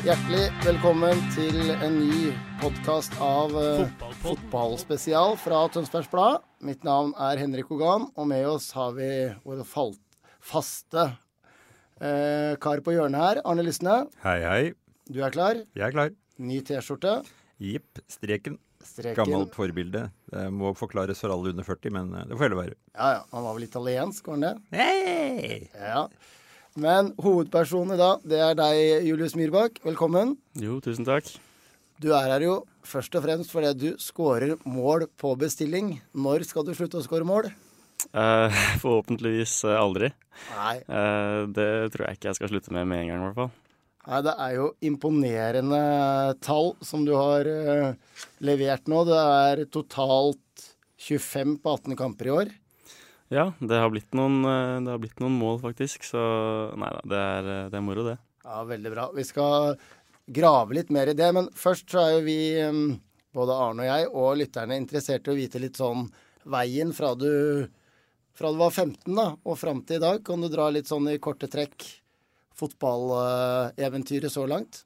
Hjertelig velkommen til en ny podkast av uh, Fotballspesial fra Tønsbergs Blad. Mitt navn er Henrik Hogan, og med oss har vi vår falt, faste uh, kar på hjørnet her, Arne Lysne. Hei, hei. Du er klar? Jeg er klar. Ny T-skjorte. Jepp. Streken. Streken. Gammelt forbilde. Det må forklares for alle under 40, men eh, det får heller være. Ja, ja. Han var vel italiensk, var han det? Hey! Ja. Men hovedpersonen i dag, det er deg, Julius Myrbakk. Velkommen. Jo, tusen takk. Du er her jo først og fremst fordi du scorer mål på bestilling. Når skal du slutte å score mål? Uh, forhåpentligvis eh, aldri. Nei. Uh, det tror jeg ikke jeg skal slutte med med en gang, i hvert fall. Nei, det er jo imponerende tall som du har uh, levert nå. Det er totalt 25 på 18 kamper i år. Ja, det har blitt noen, eh, har blitt noen mål, faktisk. Så nei da, det er, eh, det er moro, det. Ja, veldig bra. Vi skal grave litt mer i det, men først så er jo vi, eh, både Arne og jeg og lytterne, interessert i å vite litt sånn veien fra du, fra du var 15 da, og fram til i dag. Kan du dra litt sånn i korte trekk fotballeventyret så langt?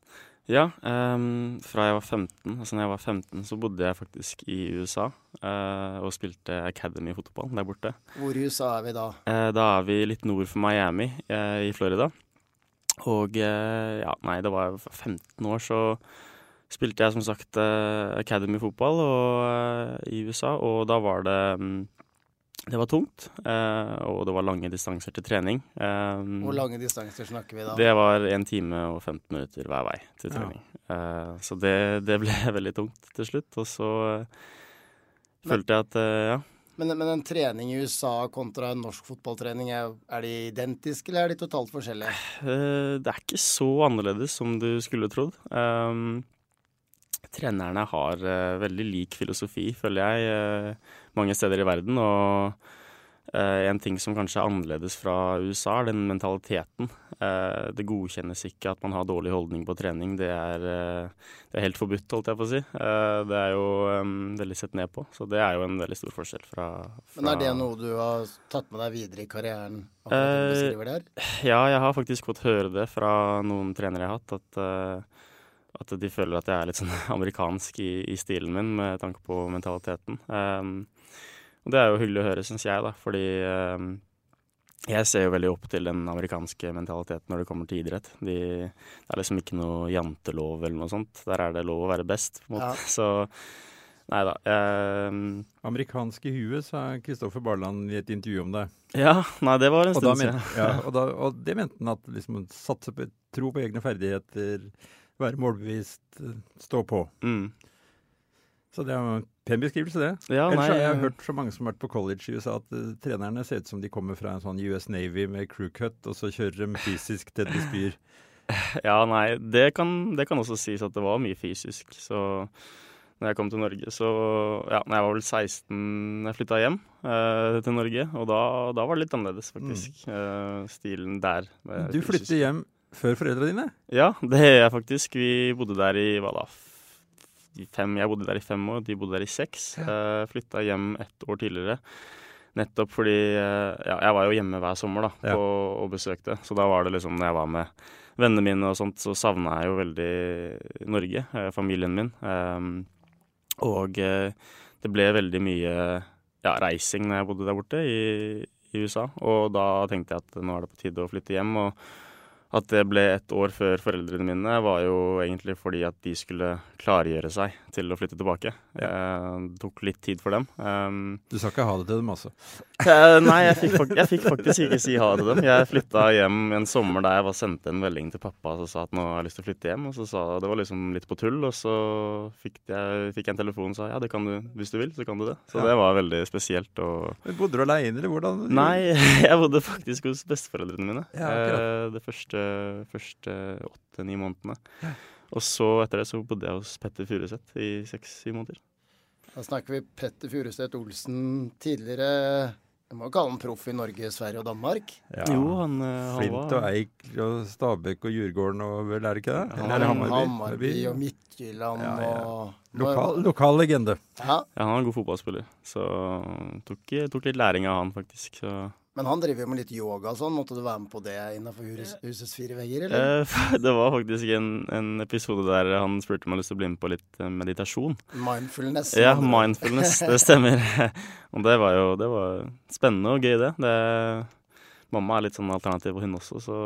Ja, um, fra jeg var 15, altså når jeg var 15, så bodde jeg faktisk i USA uh, og spilte Academy-fotball der borte. Hvor i USA er vi da? Uh, da er vi litt nord for Miami uh, i Florida. Og eh, ja, nei, det var 15 år, så spilte jeg som sagt eh, Academy-fotball og, eh, i USA, og da var det mm, Det var tungt, eh, og det var lange distanser til trening. Eh, Hvor lange distanser snakker vi da? det var 1 time og 15 minutter hver vei til trening. Eh, så det, det ble veldig tungt til slutt. Og så eh, følte jeg at ja. Men, men en trening i USA kontra en norsk fotballtrening, er, er de identiske, eller er de totalt forskjellige? eh, det er ikke så annerledes som du skulle trodd. Trenerne har veldig lik filosofi, føler jeg, mange steder i verden. Og eh, en ting som kanskje er annerledes fra USA, er den mentaliteten. Eh, det godkjennes ikke at man har dårlig holdning på trening. Det er, eh, det er helt forbudt, holdt jeg på å si. Eh, det er jo veldig sett ned på. Så det er jo en veldig stor forskjell fra, fra Men er det noe du har tatt med deg videre i karrieren? Eh. Ja, jeg har faktisk fått høre det fra noen trenere jeg har hatt, at, at de føler at jeg er litt sånn amerikansk i, i stilen min med tanke på mentaliteten. Um, og det er jo hyggelig å høre, syns jeg, da, fordi eh, jeg ser jo veldig opp til den amerikanske mentaliteten når det kommer til idrett. De, det er liksom ikke noe jantelov eller noe sånt. Der er det lov å være best, på en måte. Ja. Så nei da. Eh, Amerikansk i huet, sa Kristoffer Barland i et intervju om deg. ja, nei, det var en stund siden. ja, og, da, og det mente han at liksom satse på tro på egne ferdigheter, være målbevisst, stå på. Mm. Så det er jo en pen beskrivelse, det. Ja, Ellers nei, har jeg eh, hørt så mange som har vært på college i USA, at uh, trenerne ser ut som de kommer fra en sånn US Navy med crew cut, og så kjører de fysisk til de spyr. Ja, nei, det kan, det kan også sies at det var mye fysisk. Så når jeg kom til Norge, så Ja, når jeg var vel 16 jeg flytta hjem eh, til Norge, og da, da var det litt annerledes, faktisk. Eh, stilen der. Du flytter hjem før foreldra dine? Ja, det gjør jeg faktisk. Vi bodde der i hva da? Fem, jeg bodde der i fem år, de bodde der i seks. Ja. flytta hjem ett år tidligere. Nettopp fordi eh, ja, jeg var jo hjemme hver sommer da, på, og besøkte. Så da var det liksom, når jeg var med vennene mine og sånt, så savna jeg jo veldig Norge, eh, familien min. Ehm, og eh, det ble veldig mye ja, reising når jeg bodde der borte i, i USA. Og da tenkte jeg at nå er det på tide å flytte hjem. og at det ble et år før foreldrene mine, var jo egentlig fordi at de skulle klargjøre seg til å flytte tilbake. Ja. Eh, tok litt tid for dem. Um, du sa ikke ha det til dem, altså? Eh, nei, jeg fikk, jeg fikk, faktisk ikke si ha det til dem. Jeg flytta hjem en sommer der jeg var sendte en melding til pappa som sa at nå har jeg lyst til å flytte hjem. Og så sa Det var liksom litt på tull, og så fikk jeg, fikk jeg en telefon og sa ja, det kan du hvis du vil, så kan du det. Så ja. det var veldig spesielt. Og... Bodde du aleine, eller hvordan? Nei, jeg bodde faktisk hos besteforeldrene mine. Ja, eh, det første første åtte-ni månedene. Og så etter det så bodde jeg hos Petter Furuseth i seks-syv måneder. Da snakker vi Petter Furuseth Olsen, tidligere jeg må kalle han proff i Norge, Sverige og Danmark. Ja. Jo, han, eh, han Flint og Eik og Stabekk og Djurgården og vel, er det ikke det? Eller han, Hammarby? Hammarby og Midtjylland ja, ja. og Lokal, lokal legende. Ja. ja. han er en god fotballspiller. Så tok, tok litt læring av han, faktisk. Så men han driver jo med litt yoga og sånn. Måtte du være med på det innenfor hus, husets fire vegger, eller? Eh, det var faktisk en, en, episode der han spurte om jeg hadde lyst til å bli med på litt eh, meditasjon. Mindfulness? Ja, mindfulness. Det stemmer. og det var jo det var spennende og gøy, det. det. Mamma er litt sånn alternativ og hun også, så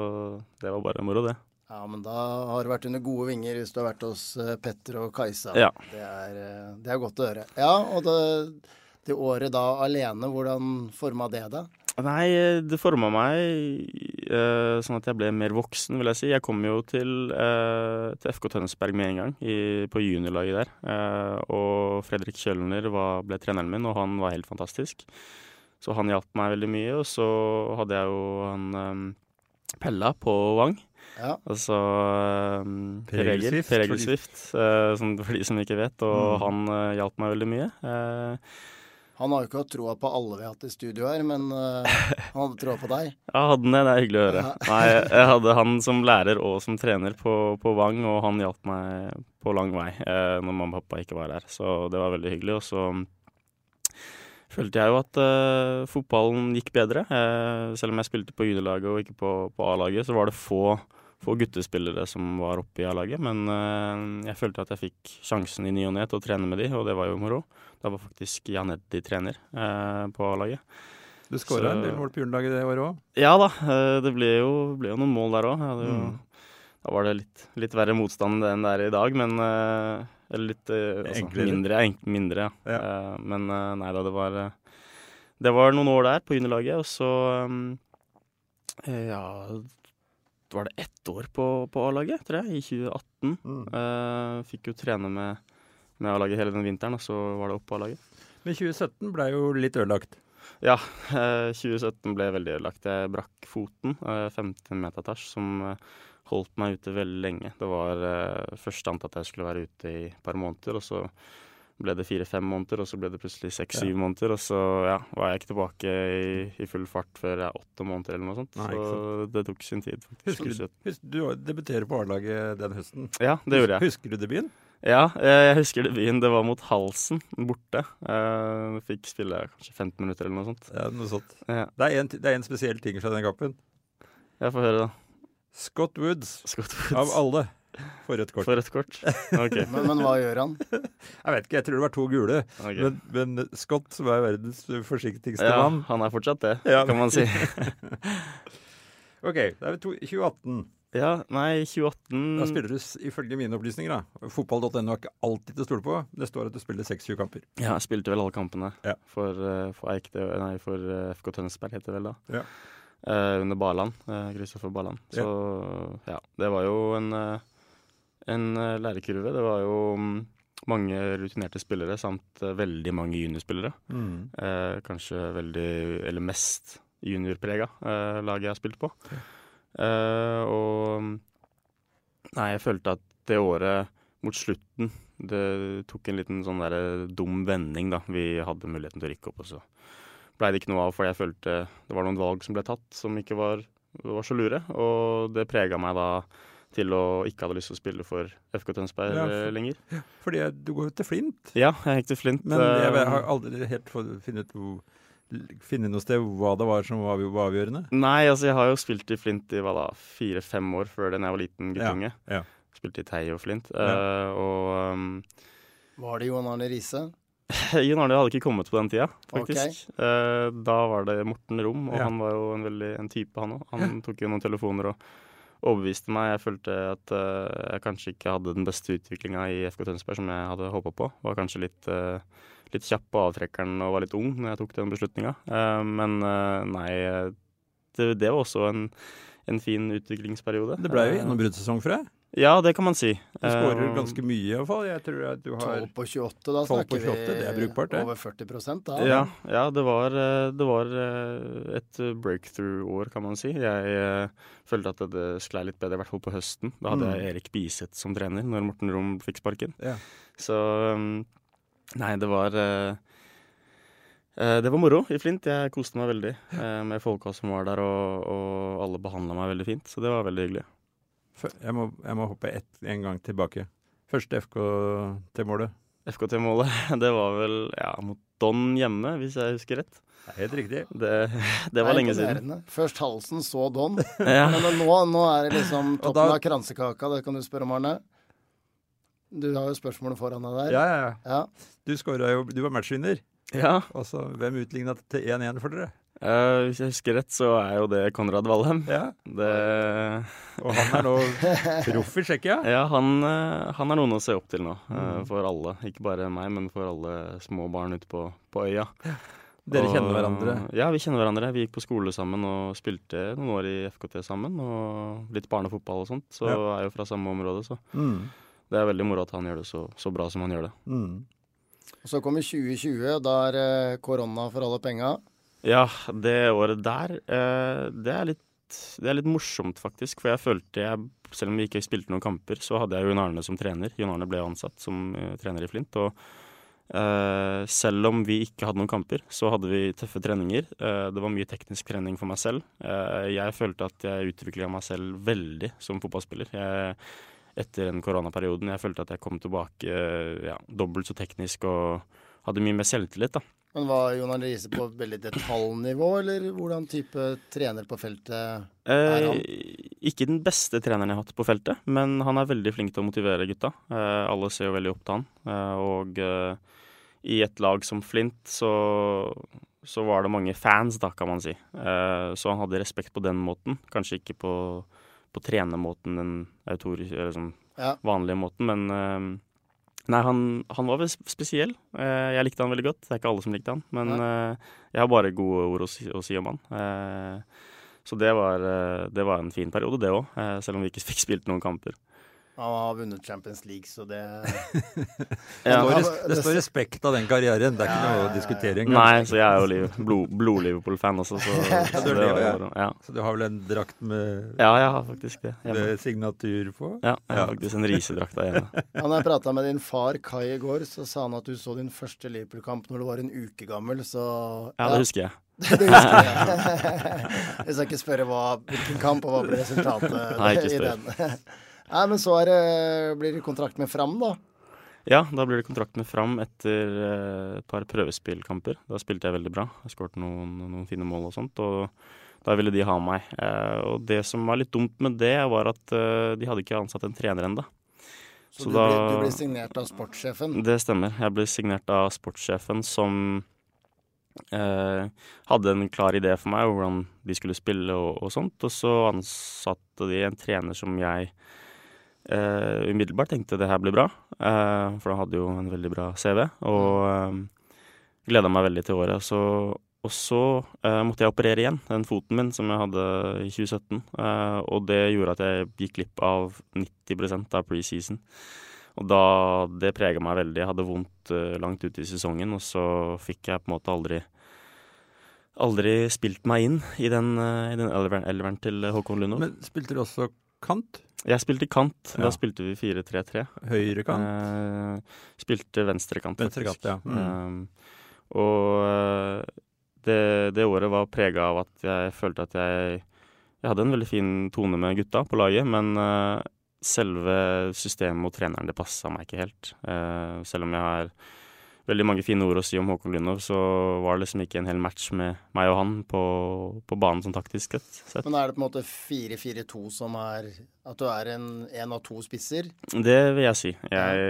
det var bare moro, det. Ja, men da har du vært under gode vinger hvis du har vært hos eh, Petter og Kajsa. Ja. Det, er, det er godt å høre. Ja, og det, det året da alene, hvordan forma det deg? Nei, det forma meg uh, sånn at jeg ble mer voksen, vil jeg si. Jeg kom jo til, uh, til FK Tønsberg med en gang, i, på juniorlaget der. Uh, og Fredrik Kjølner var, ble treneren min, og han var helt fantastisk. Så han hjalp meg veldig mye. Og så hadde jeg jo han um, Pella på Vang. Ja. Altså um, Per Egil Swift, for de som ikke vet. Og mm. han hjalp meg veldig mye. Uh, han har jo ikke hatt troa på alle vi har hatt i studio her, men uh, han hadde troa på deg. Ja, hadde han det? Det er hyggelig å høre. Nei, jeg hadde han som lærer og som trener på, på Vang, og han hjalp meg på lang vei eh, når mamma og pappa ikke var der. Så det var veldig hyggelig. Og så følte jeg jo at uh, fotballen gikk bedre. Uh, selv om jeg spilte på juniorlaget og ikke på, på A-laget, så var det få, få guttespillere som var oppe i A-laget. Men uh, jeg følte at jeg fikk sjansen i ny og ne til å trene med de, og det var jo moro. Da var faktisk Jan Eddi trener eh, på A-laget. Du skåra en del mål på juniorlaget det året òg? Ja da, eh, det ble jo, ble jo, noen mål der òg. Mm. Da var det litt, litt, verre motstand enn det er i dag, men eh, Eller litt eh, altså, mindre, mindre, ja. ja. Eh, men nei da, det var Det var noen år der på juniorlaget, og så Ja, var det ett år på, på A-laget, tror jeg, i 2018. Mm. fikk jo trene med med A-laget hele den vinteren, og så var det opp på A-laget. Men 2017 ble jo litt ødelagt? Ja, eh, 2017 ble veldig ødelagt. Jeg brakk foten, eh, 15 metatars, som holdt meg ute veldig lenge. Det var eh, først antatt at jeg skulle være ute i et par måneder, og så ble det fire-fem måneder, og så ble det plutselig seks-syv ja. måneder. Og så ja, var jeg ikke tilbake i, i, full fart før jeg er åtte måneder eller noe sånt. Nei, så det tok sin tid. Husker du, husker, du debuterer på A-laget den høsten. Ja, det gjorde jeg. Husker du debuten? Ja, jeg husker debuten. Det var mot Halsen, borte. Jeg fikk spille kanskje 15 minutter eller noe sånt. Ja, noe sånt. Ja. Det, er en, det, er en, spesiell ting fra den kampen. Jeg får høre, da. Scott Woods, Scott Woods. av alle, får rødt kort. For rødt kort. Okay. men, men, hva gjør han? Jeg vet ikke, jeg tror det var to gule. Okay. Men, men, Scott, som er verdens forsiktigste ja, mann Han er fortsatt det, ja. kan man si. OK, da er vi to, 2018. Ja, nei, 2018 Da spiller du ifølge mine opplysninger, da. Fotball.no er ikke alltid til å stole på. Det står at du spiller 26 kamper. Ja, jeg spilte vel alle kampene ja. for, uh, for, Eikde, nei, for uh, FK Tønsberg, heter det vel da. Ja. Uh, under Barland. Kristoffer Barland. Så ja. ja. det var jo en, en lærekurve. Det var jo um, mange rutinerte spillere samt veldig mange juniorspillere. Mm. kanskje veldig, eller mest juniorprega laget jeg har spilt på. Ja. Eh, og Nei, jeg følte at det året mot slutten Det tok en liten sånn der dum vending, da. Vi hadde muligheten til å rykke opp, og så blei det ikke noe av fordi jeg følte det var noen valg som ble tatt som ikke var, var så lure. Og det prega meg da til å ikke hadde lyst til å spille for FK Tønsberg ja, for, lenger. Fordi du går jo til Flint. Ja, jeg gikk til Flint. Men jeg, jeg har aldri helt funnet ut finne noe sted hva det var som var, var avgjørende? Nei, altså jeg har jo spilt i Flint i hva da, fire-fem år før da jeg var liten guttunge. Ja, ja. Spilte i Tei og Flint. Ja. Uh, og um, Var det Johan Arne Riise? Jon Arne hadde ikke kommet på den tida, faktisk. Okay. Uh, da var det Morten Rom, og han var jo en, veldig, en type, han òg. Han tok jo noen telefoner og, overbeviste meg. Jeg følte at uh, jeg kanskje ikke hadde den beste utviklinga i FK Tønsberg som jeg hadde håpa på. Var kanskje litt, uh, litt kjapp på avtrekkeren og var litt ung når jeg tok den beslutninga. Uh, men nei, det, det, var også en, en fin utviklingsperiode. Det ble jo gjennombruddssesong for deg? Ja, det kan man si. Du skårer uh, ganske mye iallfall. Jeg tror at du har 12 på 28, da snakker 28, vi det er brukbart, det. over 40 da. Ja, ja det, var, eh, det var eh, et breakthrough-år, kan man si. Jeg følte at det sklei litt bedre, i hvert fall på høsten. Da hadde mm. jeg Erik Biseth som trener når Morten Rom fikk sparken. Ja. Så um, Nei, det var det var moro i Flint. Jeg koste meg veldig med folka som var der, og, og alle behandla meg veldig fint. Så det var veldig hyggelig. Jeg må, jeg må hoppe ett, en gang tilbake. Første FK-målet. FK-målet, det var vel ja, mot Don hjemme, hvis jeg husker rett. Helt riktig. Det, det var lenge siden. Først halsen, så Don. ja. Men nå, nå, er det liksom toppen da, av kransekaka. Det kan du spørre om, Arne. Du har jo spørsmålet foran deg der. Ja, ja, ja. ja. Du, jo, du var matchvinner. Ja. Altså, hvem utligna til 1-1 for dere? Uh, hvis jeg husker rett, så er jo det Konrad Valheim. Ja. Det... Og han er nå proff i Tsjekkia? Ja, han, uh, han, er noen å se opp til nå. Mm. for alle. Ikke bare meg, men for alle små barn ute på, på øya. Dere og, kjenner hverandre? Ja, vi kjenner hverandre. Vi gikk på skole sammen og spilte noen år i FKT sammen. Og litt barnefotball og sånt. Så ja. er jo fra samme område, så mm. det er veldig moro at han gjør det så, så bra som han gjør det. Mm. Og så kommer 2020, da er korona for alle penga. Ja, det året der, eh, det, er litt, det, er litt, morsomt, faktisk. For jeg følte jeg, selv om vi ikke spilte noen kamper, så hadde jeg Jon Arne som trener. Jon Arne ble ansatt som uh, trener i Flint. Og uh, selv om vi ikke hadde noen kamper, så hadde vi tøffe treninger. Uh, det var mye teknisk trening for meg selv. jeg følte at jeg utvikla meg selv veldig som fotballspiller. Jeg, etter den koronaperioden. Jeg følte at jeg kom tilbake ja, dobbelt så teknisk og hadde mye mer selvtillit. da. Men var Jon Arne Riise på veldig detaljnivå, eller hvordan type trener på feltet er han? Eh, ikke den beste treneren jeg har hatt på feltet, men han er veldig flink til å motivere gutta. Eh, alle ser jo veldig opp til han. Eh, og eh, i et lag som Flint så, så, var det mange fans, da, kan man si. Eh, så han hadde respekt på den måten. Kanskje ikke på, på trenermåten, den autorisk, eller sånn ja. vanlige måten, men eh, Nei, han, han, var spesiell. Eh, jeg likte han veldig godt. Det er ikke alle som likte han, men eh, jeg har bare gode ord å si, å si om han. Eh, så det var, det var, en fin periode, det òg, selv om vi ikke fikk spilt noen kamper. Han har vunnet Champions League, så det ja. det, står, det, står, respekt av den karrieren. Det er ikke noe å diskutere engang. Nei, så jeg er jo blod, blod-Liverpool-fan også, så, ja, så, det ja. så, du har vel en drakt med Ja, jeg har faktisk det. Hjemme. Med signatur på? Ja, jeg har faktisk en risedrakt der hjemme. Ja, når jeg prata med din far Kai i går, så sa han at du så din første Liverpool-kamp når du var en uke gammel, så Ja, det husker jeg. det husker jeg. jeg skal ikke spørre hva, hvilken kamp og hva ble resultatet Nei, ikke i den. Nei, men så det, blir det kontrakt med Fram, da? Ja, da blir det kontrakt med Fram etter uh, et par prøvespillkamper. Da spilte jeg veldig bra. Jeg skåret noen, noen, fine mål og sånt. Og da ville de ha meg. Uh, og det som var litt dumt med det, var at de hadde ikke ansatt en trener ennå. Så, Så du, da, ble, du, ble, signert av sportssjefen? Det stemmer. Jeg ble signert av sportssjefen som hadde en klar idé for meg hvordan de skulle spille og, og sånt. Og så ansatte de en trener som jeg umiddelbart tenkte det her blir bra, uh, for han hadde jo en veldig bra CV. Og uh, eh, gleda meg veldig til året. Så, og så uh, måtte jeg operere igjen, den foten min som jeg hadde i 2017. og det gjorde at jeg gikk glipp av 90% av preseason. Og da, det prega meg veldig. Jeg hadde vondt langt ute i sesongen, og så fikk jeg på en måte aldri aldri spilt meg inn i den, i den elveren til Håkon Lundov. Men spilte du også kant? Jeg spilte kant. Ja. Da spilte vi 4-3-3. Høyrekant? Eh, spilte venstre kant, faktisk. Venstrekant, ja. Mm. Um, og eh, det, det, året var prega av at jeg følte at jeg, jeg hadde en veldig fin tone med gutta på laget, men uh, selve systemet og treneren, det passa meg ikke helt. Uh, selv om jeg har veldig mange fine ord å si om Håkon Lundov, så var det liksom ikke en hel match med meg og han på, på banen sånn taktisk sett. Men er det på en måte 4-4-2 som er At du er en, en av to spisser? Det vil jeg si. Jeg,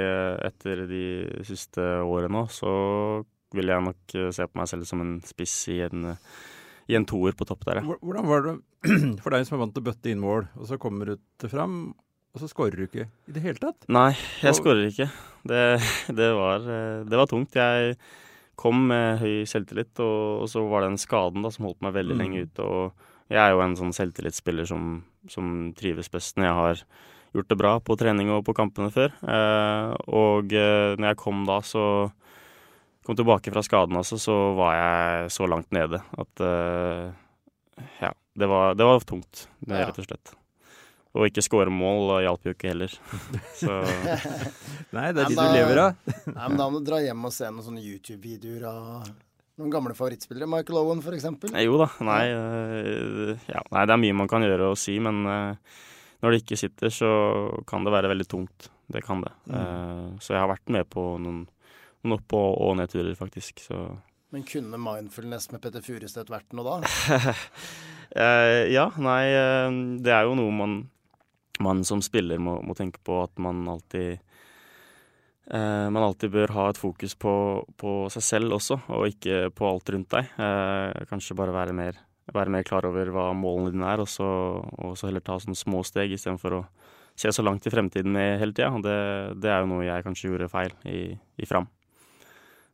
etter de siste årene nå, så vil jeg nok se på meg selv som en spiss i en i en toer på topp der, ja. Hvordan var det for deg som er vant til å bøtte inn mål, og så kommer du til fram, og så skårer du ikke i det hele tatt? Nei, jeg Og- skårer ikke. Det, det, var, eh, det var tungt. Jeg kom med høy selvtillit, og, og så var det den skaden da, som holdt meg veldig Mm. lenge ute. Og jeg er jo en sånn selvtillitsspiller som, som trives best når jeg har gjort det bra på trening og på kampene før. Eh, og eh, når jeg kom da, så kom tilbake fra skaden altså, så var jeg så langt nede at eh, ja, det var, det var tungt, det, Ja. rett og slett. Og ikke skåre mål hjalp jo ikke heller. Så Nei, det er de da- du lever av. Nei, men Da må du dra hjem og se noen sånne YouTube-videoer av noen gamle favorittspillere. Michael Owen, for eksempel. Jo da. Nei, eh, ja, nei, det er mye man kan gjøre og si, men eh, når det ikke sitter, så kan det være veldig tungt. Det kan det. Eh, så jeg har vært med på noen, noen opp- og, og nedturer, faktisk. Så Men kunne mindfulness med Petter Furestedt vært noe da? Eh, ja, nei, eh, det er jo noe man, man som spiller må, må tenke på, at man alltid eh, man alltid bør ha et fokus på, på seg selv også, og ikke på alt rundt deg. Eh, kanskje bare være mer, være mer klar over hva målene dine er, og så, og så heller ta sånne små steg istedenfor å se så langt i fremtiden med hele tida. Det, det er jo noe jeg kanskje gjorde feil i, i Fram.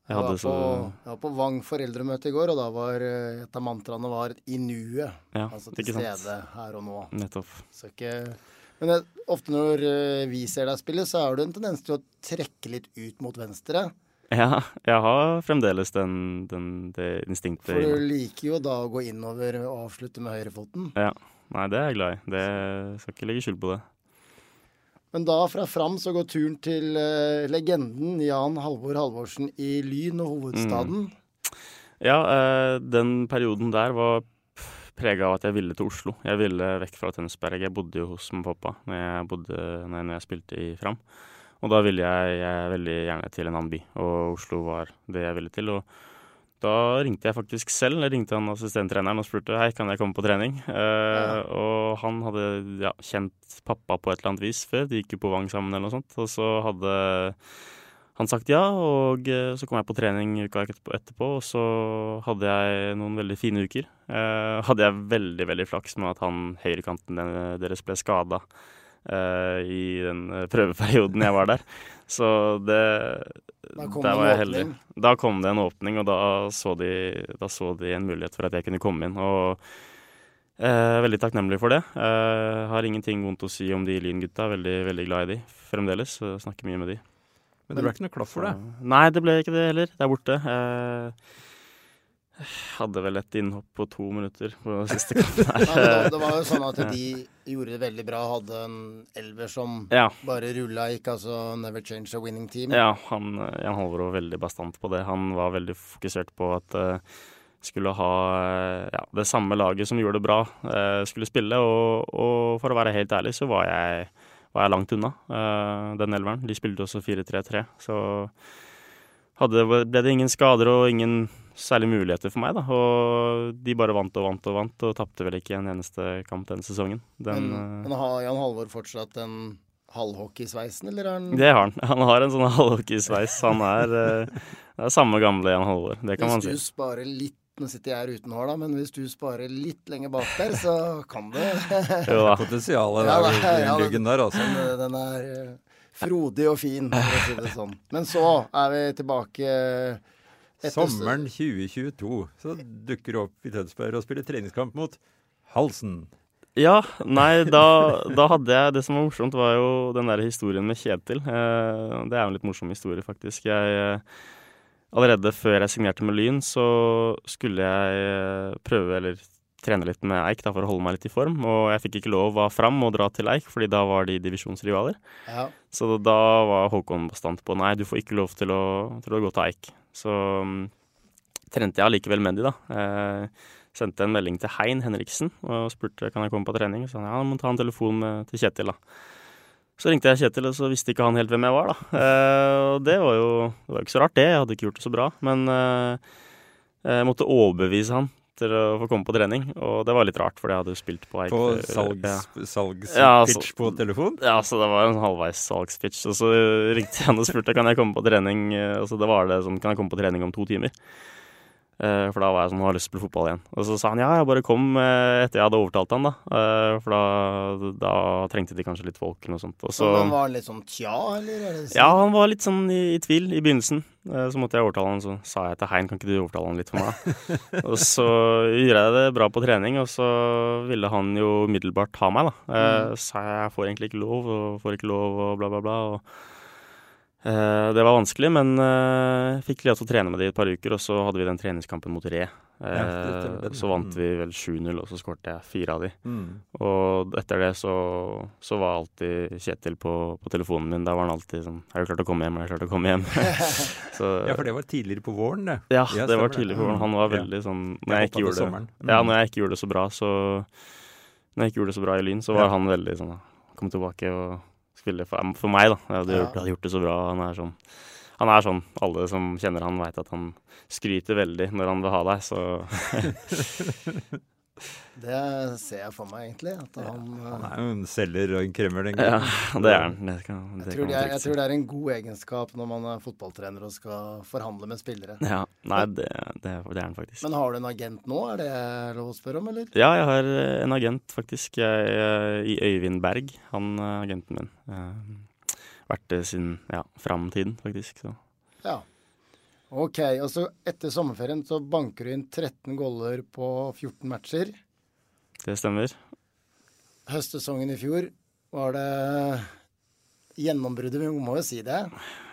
Jeg Jeg var, på, så jeg var på Vang foreldremøte i går, og da var eh, et av mantraene var 'i nuet'. Ja, Altså til stede her og nå. Nettopp. Så ikke Men det, ofte når eh, vi ser deg spille, så har du en tendens til å trekke litt ut mot venstre. Ja, jeg har fremdeles den, den, det instinktet. For du liker jo da å gå innover og avslutte med høyrefoten. Ja. Nei, det er jeg glad i. Det skal ikke legge skjul på det. Men da fra Fram så går turen til uh, legenden Jan Halvor Halvorsen i Lyn og hovedstaden. Ja, uh, den perioden der var prega av at jeg ville til Oslo. Jeg ville vekk fra Tønsberg. Jeg bodde jo hos mamma og pappa når jeg, bodde, når jeg- når jeg spilte i Fram. Og da ville jeg, jeg veldig gjerne til en annen by, og Oslo var det jeg ville til. Og da ringte jeg faktisk selv. Jeg ringte han assistenttreneren og spurte hei, kan jeg komme på trening. Eh, Og han hadde ja, kjent pappa på et eller annet vis før. De gikk jo på Vang sammen eller noe sånt. Og så hadde han sagt ja, og eh, så kom jeg på trening uka etterpå, og så hadde jeg noen veldig fine uker. Eh, hadde jeg veldig, veldig flaks med at han høyrekanten deres ble skada eh, i den eh, prøveperioden jeg var der. Så det Der var jeg heldig. Da kom det en åpning, og da så, de, da så de en mulighet for at jeg kunne komme inn. Og eh, veldig takknemlig for det. Eh, har ingenting vondt å si om de Lyn-gutta. Veldig, veldig glad i de fremdeles. Snakker mye med de. Men det ble ikke noe klaff for det? Nei, det ble ikke det heller. Der borte. Jeg hadde vel et innhopp på to minutter på siste kampen Ja, det, var jo sånn at de gjorde det veldig bra. Hadde en elver som ja. bare rulla gikk, altså never change a winning team. Ja, han, eh, Jan Halvor var veldig bastant på det. Han var veldig fokusert på at uh, skulle ha eh, ja, det samme laget som gjorde det bra, eh, skulle spille. Og, og for å være helt ærlig, så var jeg, var jeg langt unna eh, den elveren. De spilte også 4-3-3, så hadde, ble det ingen skader og ingen særlig muligheter for meg. da, Og de bare vant og vant og vant, og tapte vel ikke en eneste kamp den sesongen. Den, Men, eh, men har Jan Halvor fortsatt den halvhockeysveisen, eller er han det har han. Han har en sånn halvhockeysveis. Han er, eh, er samme gamle Jan Halvor, det kan man Hvis si. du sparer litt Nå sitter jeg her uten hår, da, men hvis du sparer litt lenger bak der, så kan det Jo da. Potensialet Ja, der da, ja, ryggen der, altså. Den, eh, den er eh, frodig og fin, for å si det sånn. Men så er vi tilbake etter- Sommeren 2022 så dukker du opp i Tønsberg og spiller treningskamp mot Halsen. Ja, nei, da, da hadde jeg Det som var morsomt, var jo den der historien med Kjetil. Eh, det er jo en litt morsom historie, faktisk. Jeg, eh, allerede før jeg signerte med Lyn, så skulle jeg eh, prøve, eller trene litt med Eik da, for å holde meg litt i form. Og jeg fikk ikke lov av Fram å dra til Eik, fordi da var de divisjonsrivaler. Ja. Så da var Håkon bastant på nei, du får ikke lov til å, til å gå til Eik. Så um, trente jeg allikevel med de, da. Eh, sendte en melding til Hein Henriksen og spurte kan jeg komme på trening. Så sa han ja, må ta en telefon med, til Kjetil, da. Så ringte jeg Kjetil, og så visste ikke han helt hvem jeg var, da. Eh, og det var jo det var ikke så rart, det. Jeg hadde ikke gjort det så bra. Men eh, jeg måtte overbevise han til å få komme på trening. Og det var litt rart, for jeg hadde jo spilt på På salgspitch salgs, ja. altså- på telefon. Ja, så det var en halvveis salgspitch. Og så ringte jeg han og spurte kan jeg komme på trening. eh, Og så det var det sånn, kan jeg komme på trening om to timer. Eh, for da var jeg sånn, har lyst til å spille fotball igjen. Og så sa han ja, jeg bare kom eh, etter jeg hadde overtalt han, da. Eh, for da, da trengte de kanskje litt folk eller noe sånt. Og så, han var litt sånn tja, eller? Er ja, han var litt sånn i, i tvil i begynnelsen. Så måtte jeg overtale han, så sa jeg til Hein kan ikke du overtale han litt for meg? og så gjorde jeg det bra på trening, og så ville han jo umiddelbart ha meg, da. Mm. Så sa jeg får egentlig ikke lov, og får ikke lov, og bla, bla, bla. Og, det var vanskelig, men jeg fikk lov til å trene med de et par uker, og så hadde vi den treningskampen mot Re. Ja, Eh, så vant Mm. vi vel 7-0, og så skårte jeg fire av de. Mm. Og etter det så, så var alltid Kjetil på, på telefonen min. Da var han alltid sånn Er du klar til å komme hjem? Er du klar til å komme hjem? så, Ja, for det var tidligere på våren, det. ja, det var stemmer på våren, han. Var Ja. veldig sånn Når jeg ikke gjorde det. Ja, Mm. når jeg ikke gjorde det så bra, så Når jeg ikke gjorde det så bra i Lyn, så var han veldig sånn Kom tilbake og spille for, for meg, da. Jeg hadde, Ja. gjort det så bra. Han er sånn Han er sånn Alle som kjenner han, veit at han skryter veldig når han vil ha deg, så Det ser jeg for meg, egentlig. At han, Han eh, er jo en selger og en kremmer, den Ja, det er han. Det kan, det jeg, tror det er, jeg tror det er en god egenskap når man er fotballtrener og skal forhandle med spillere. Ja, nei, det, det, det er han faktisk. Men har du en agent nå, er det lov å spørre om, eller? Ja, jeg har eh, en agent, faktisk. Jeg, eh, I Øyvind Berg. Han er agenten min. Vært det siden ja, framtiden, faktisk. Så. Ja. Ok, og så etter sommerferien så banker du inn 13 goller på 14 matcher. Det stemmer. Høstsesongen i fjor var det gjennombruddet, vi må jo si det.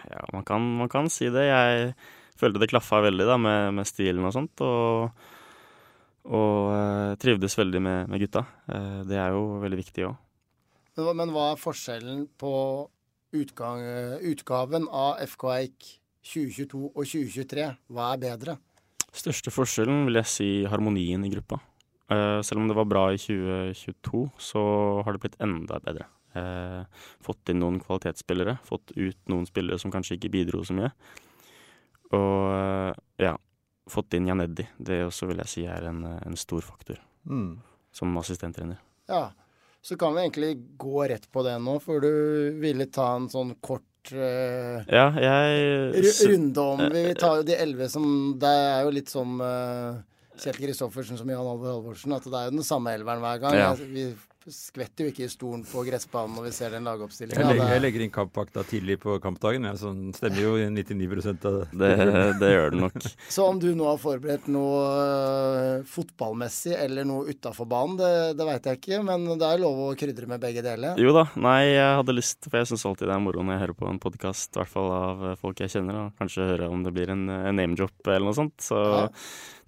Ja, man kan, man kan si det. Jeg følte det klaffa veldig da, med, med stilen og sånt. Og, og eh, trivdes veldig med, med gutta. Eh, det er jo veldig viktig òg. Men, men hva er forskjellen på utgang, utgaven av FK Eik 2022 og 2023? Hva er bedre? Største forskjellen vil jeg si harmonien i gruppa. Uh, selv om det var bra i 2022, så har det blitt enda bedre. Uh, fått inn noen kvalitetsspillere, fått ut noen spillere som kanskje ikke bidro så mye. Og uh, ja, fått inn Janeddi. Det også vil jeg si er en, en stor faktor Mm. som assistenttrener. Ja, så kan vi egentlig gå rett på det nå, for du ville ta en sånn kort eh, Ja, jeg runde om. Vi vi tar jo de elleve som Det er jo litt som uh, Kjetil Kristoffersen som Jan Albert Halvorsen, at det er jo den samme elveren hver gang. Ja. Altså, Vi skvetter jo ikke i stolen på gressbanen når vi ser den Jeg, lagoppstillinga. legger, jeg legger inn kampvakta tidlig på kampdagen. Ja, sånn stemmer jo i 99 av Det, det gjør det nok. Så om du nå har forberedt noe øh, fotballmessig eller noe utafor banen, det, det veit jeg ikke. Men det er lov å krydre med begge deler. Jo da, nei, jeg hadde lyst, for jeg syns alltid det er moro når jeg hører på en podkast, i hvert fall av eh, folk jeg kjenner, og kanskje høre om det blir en, en name-drop eller noe sånt. Så Ja.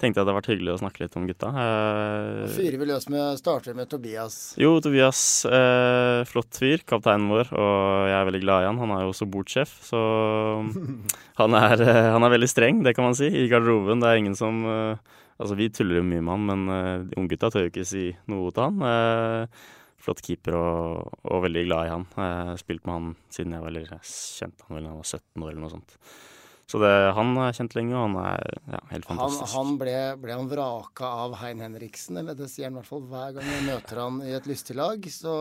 tenkte jeg det hadde vært hyggelig å snakke litt om gutta. Eh, fyrer vi løs med starter med Tobias. Jo, Tobias, eh, flott fyr, kapteinen vår, og jeg er veldig glad i han. Han er jo også bordsjef, så han er, eh, han er veldig streng, det kan man si, i garderoben. Det er ingen som eh, Altså, vi tuller jo mye med han, men eh, de unggutta tør jo ikke si noe til han. Eh, flott keeper og, og veldig glad i han. Har spilt med han siden jeg var eller kjente han vel da jeg var 17 år eller noe sånt. Så det, han har jeg kjent lenge, og han er ja, helt fantastisk. han ble, ble han vraka av Hein Henriksen, eller det sier han i hvert fall hver gang jeg møter han i et lystig lag. Så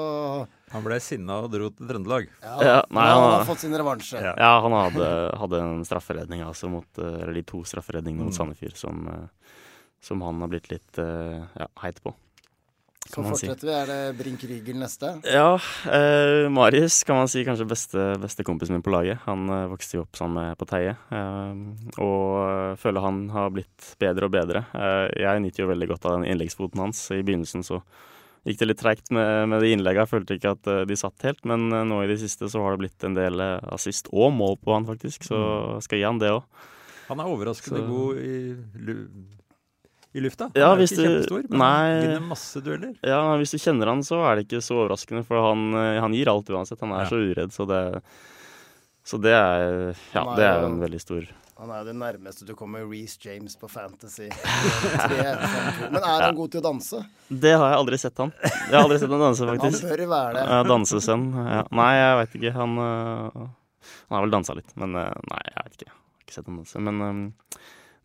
Han ble sinna og dro til Trøndelag. ja, Ja, nei, han han- har fått sin revansje. Ja. Ja, han hadde, hadde en strafferedning, altså, mot, eh, eller de to strafferedningene mot Mm. Sandefjord som, eh, som han har blitt litt eh, ja, heit på. Så kan man si. fortsetter vi. Er det Brink Rygel neste? Ja, eh, Marius kan man si kanskje beste, beste kompisen min på laget. Han eh, vokste jo opp sammen med på Teie, eh, og eh, føler han har blitt bedre og bedre. Eh, jeg nyter jo veldig godt av den innleggsfoten hans. I begynnelsen så gikk det litt treigt med, med de innleggene. Jeg følte ikke at eh, de satt helt, men eh, nå i det siste så har det blitt en del assist og mål på han, faktisk. Så skal jeg gi han det òg. Han er overraskende Så- god i, i lufta. Ja, han er ikke du- kjempestor, men Nei. han vinner masse dueller. Ja, hvis du kjenner han, så er det ikke så overraskende, for han, eh, han gir alt uansett. Han er Ja. så uredd, så det Så det er Ja, er det er en veldig stor Han er det nærmeste du kommer Reece James på Fantasy. Men er han god til å danse? Det har jeg aldri sett han. Jeg har aldri sett han danse, faktisk. Han bør være det. Dansesønn. Ja. Nei, jeg veit ikke. Han, øh, han har vel dansa litt, men øh, nei, jeg vet ikke. Jeg har ikke sett han danse. Men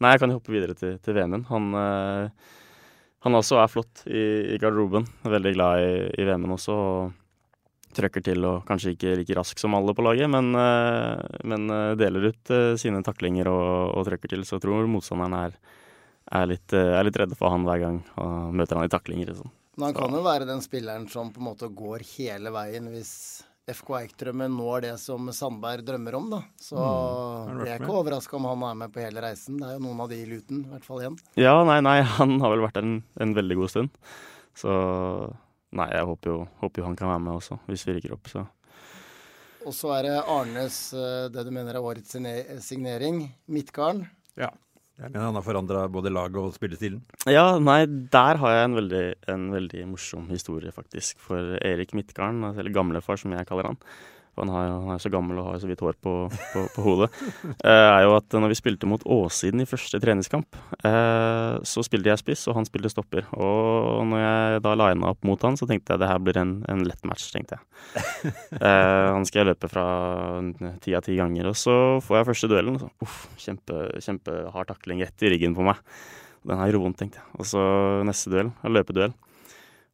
nei, jeg kan jo hoppe videre til, til VM-en. Han, øh, han også er flott i, i garderoben. Veldig glad i, i VM-en også. og Trøkker til og kanskje ikke like rask som alle på laget, men, øh, men øh, deler ut øh, sine taklinger og, og trøkker til. Så jeg tror motstanderen er er litt, eh, er litt redde for han hver gang og møter han i taklinger. Liksom. Men han kan jo være den spilleren som på en måte går hele veien hvis FK Eik-drømmen når det som Sandberg drømmer om, da. Så Mm. jeg er ikke overraska om han er med på hele reisen. Det er jo noen av de i Luton, i hvert fall igjen. Ja, nei, nei, han har vel vært der en, en veldig god stund. Så nei, jeg håper jo, håper jo han kan være med også, hvis vi rykker opp. Så Og så er det Arnes, eh, det du mener er årets signering, Midtgarden. Ja. Jeg mener han har forandra både laget og spillestilen. Ja, nei, der har jeg en veldig, en veldig morsom historie, faktisk. For Erik Midtgarden, altså, eller gamlefar som jeg kaller han, for han, har, han er så gammel og har så vidt hår på, på, på hodet, eh, er jo at når vi spilte mot Åssiden i første treningskamp, eh, så spilte jeg spiss, og han spilte stopper. Og når jeg da lina opp mot han, så tenkte jeg det her blir en, en lett match, tenkte jeg. Eh, han skal jeg løpe fra ti av ti ganger. Og så får jeg første duellen, og så uff, kjempe, kjempehard takling rett i ryggen på meg. Den her gjorde vondt, tenkte jeg. Og så neste duell, løpeduell.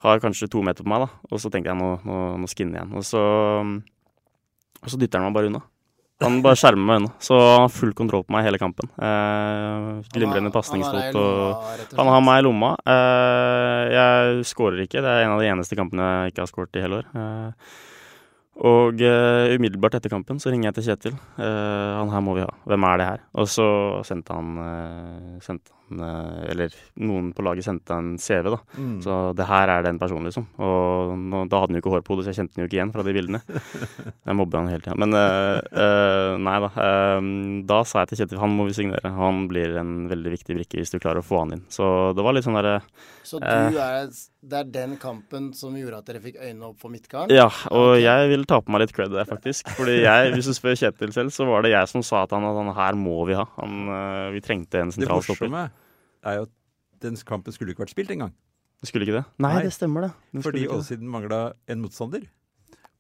Har kanskje to meter på meg, da. Og så tenkte jeg nå, nå, nå skinner jeg igjen. Og så, og så dytter han meg bare unna. Han bare skjermer meg unna. Så han har full kontroll på meg hele kampen. Eh, glimrende pasningsfot. Han, Han har meg i lomma. Eh, jeg skårer ikke. Det er en av de eneste kampene jeg ikke har skåret i hele år. Eh, og eh, umiddelbart etter kampen så ringer jeg til Kjetil. Eh, han her må vi ha. Hvem er det her? Og så sendte han, eh, sendte Eller noen på laget sendte en CV, da. Mm. Så det her er den personen, liksom. Og nå, da hadde han jo ikke hår på hodet, så jeg kjente han jo ikke igjen fra de bildene. Jeg mobber han hele tida. Men uh, uh, nei da. Uh, da sa jeg til Kjetil han må vi signere. Han blir en veldig viktig brikke hvis du klarer å få han inn. Så det var litt sånn derre Så Eh. du er, det er den kampen som gjorde at dere fikk øynene opp for Midtgarden? Ja, og jeg vil ta på meg litt cred der, faktisk. Fordi jeg, hvis du spør Kjetil selv, så var det jeg som sa at han, at han her må vi ha. Han, eh, vi trengte en Det sentral stopper. morsomme er jo at den kampen skulle ikke vært spilt engang. Skulle ikke det? Nei, Nei. det stemmer, det. det Fordi det. Mangla en motstander.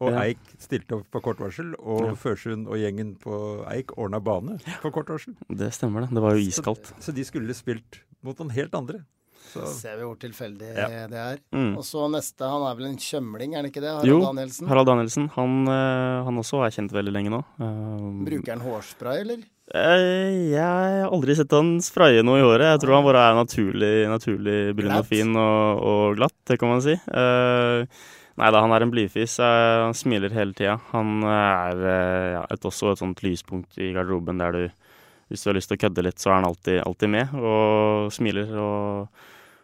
Og Ja. Eik stilte opp på kort varsel, og Ja. Førsund og gjengen på Eik ordna bane på kort varsel. Det stemmer, det. Det var jo iskaldt. Så, så de skulle spilt mot noen helt andre. Så Ser vi hvor tilfeldig Ja. det er. Mm. Og så neste, han er vel en kjømling, er han ikke det? Harald Jo, Danielsen. Harald Danielsen. Han, eh, han også er kjent veldig lenge nå. Eh, Bruker han hårspray, eller? Eh, Jeg har aldri sett han spraye noe i håret. Jeg tror han bare er naturlig, naturlig brun og fin og, og glatt, det kan man si. Uh, nei da, han er en blidfis. eh, han smiler hele tida. Han er uh, ja, et, også et sånt lyspunkt i garderoben der du Hvis du har lyst til å kødde litt, så er han alltid, alltid med og smiler og,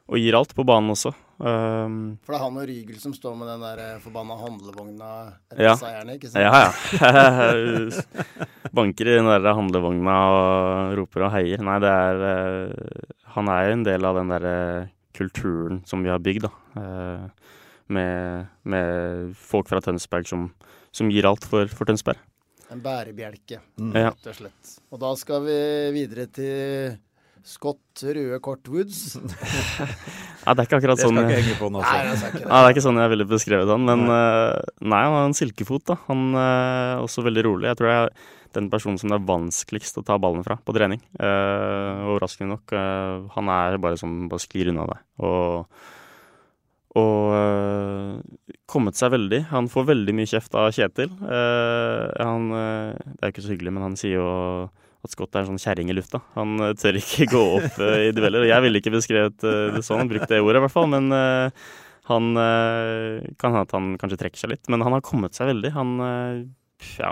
og gir alt på banen også. Um, For det er han og Rygel som står med den der eh, forbanna handlevogna etter Ja. seierne, ikke sant? Ja, ja. Banker i den der handlevogna og roper og heier. Nei, det er uh, Han er jo en del av den derre kulturen som vi har bygd, da. Uh, med, med folk fra Tønsberg som, som gir alt for, for Tønsberg. En bærebjelke, Ja. rett og slett. Og da skal vi videre til Scott Røde Kort Woods. nei, det er ikke akkurat det skal sånn ikke henge på Nei, altså. jeg ikke det. nei, det er ikke sånn jeg ville beskrevet han, men nei, nei, han har en silkefot, da. Han er også veldig rolig. Jeg tror jeg er den personen som det er vanskeligst å ta ballen fra på trening. Uh, overraskende nok. Uh, han er bare som bare sklir unna deg. Og, og uh, kommet seg veldig. Han får veldig mye kjeft av Kjetil. Eh, han, eh, det er jo ikke så hyggelig, men han sier jo at Scott er en sånn kjerring i lufta. Han eh, tør ikke gå opp eh, i dueller. Og jeg ville ikke beskrevet eh, det sånn, brukt det ordet i hvert fall, men han kan hende at han kanskje trekker seg litt. Men han har kommet seg veldig. Han ja,